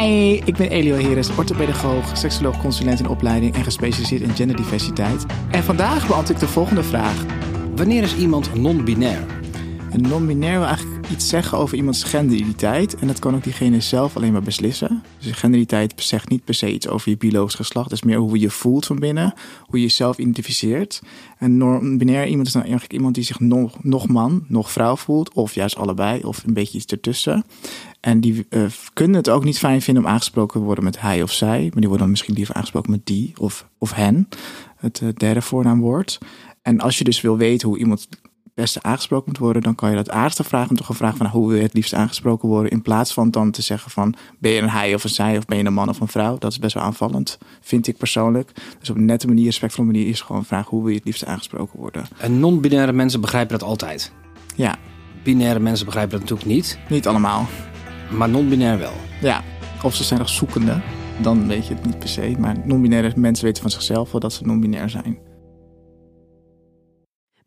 Hi, ik ben Elio Heres, orthopedagoog, seksoloog, consulent in opleiding en gespecialiseerd in genderdiversiteit. En vandaag beantwoord ik de volgende vraag. Wanneer is iemand non-binair? Een non-binair wil eigenlijk iets zeggen over iemands genderidentiteit. En dat kan ook diegene zelf alleen maar beslissen. Dus genderidentiteit zegt niet per se iets over je biologisch geslacht. Het is meer hoe je voelt van binnen, hoe je jezelf identificeert. En non-binair iemand is dan eigenlijk iemand die zich nog, nog man, nog vrouw voelt. Of juist allebei, of een beetje iets ertussen. En die uh, kunnen het ook niet fijn vinden om aangesproken te worden met hij of zij. Maar die worden dan misschien liever aangesproken met die of, of hen. Het uh, derde voornaamwoord. En als je dus wil weten hoe iemand beste aangesproken moet worden, dan kan je dat aardigste vragen, toch een vraag van hoe wil je het liefst aangesproken worden, in plaats van dan te zeggen van ben je een hij of een zij of ben je een man of een vrouw. Dat is best wel aanvallend, vind ik persoonlijk. Dus op een nette manier, respectvolle manier is gewoon een vraag hoe wil je het liefst aangesproken worden. En non-binaire mensen begrijpen dat altijd. Ja. Binaire mensen begrijpen dat natuurlijk niet. Niet allemaal. Maar non-binair wel. Ja. Of ze zijn nog zoekende, dan weet je het niet per se. Maar non-binaire mensen weten van zichzelf wel dat ze non-binair zijn.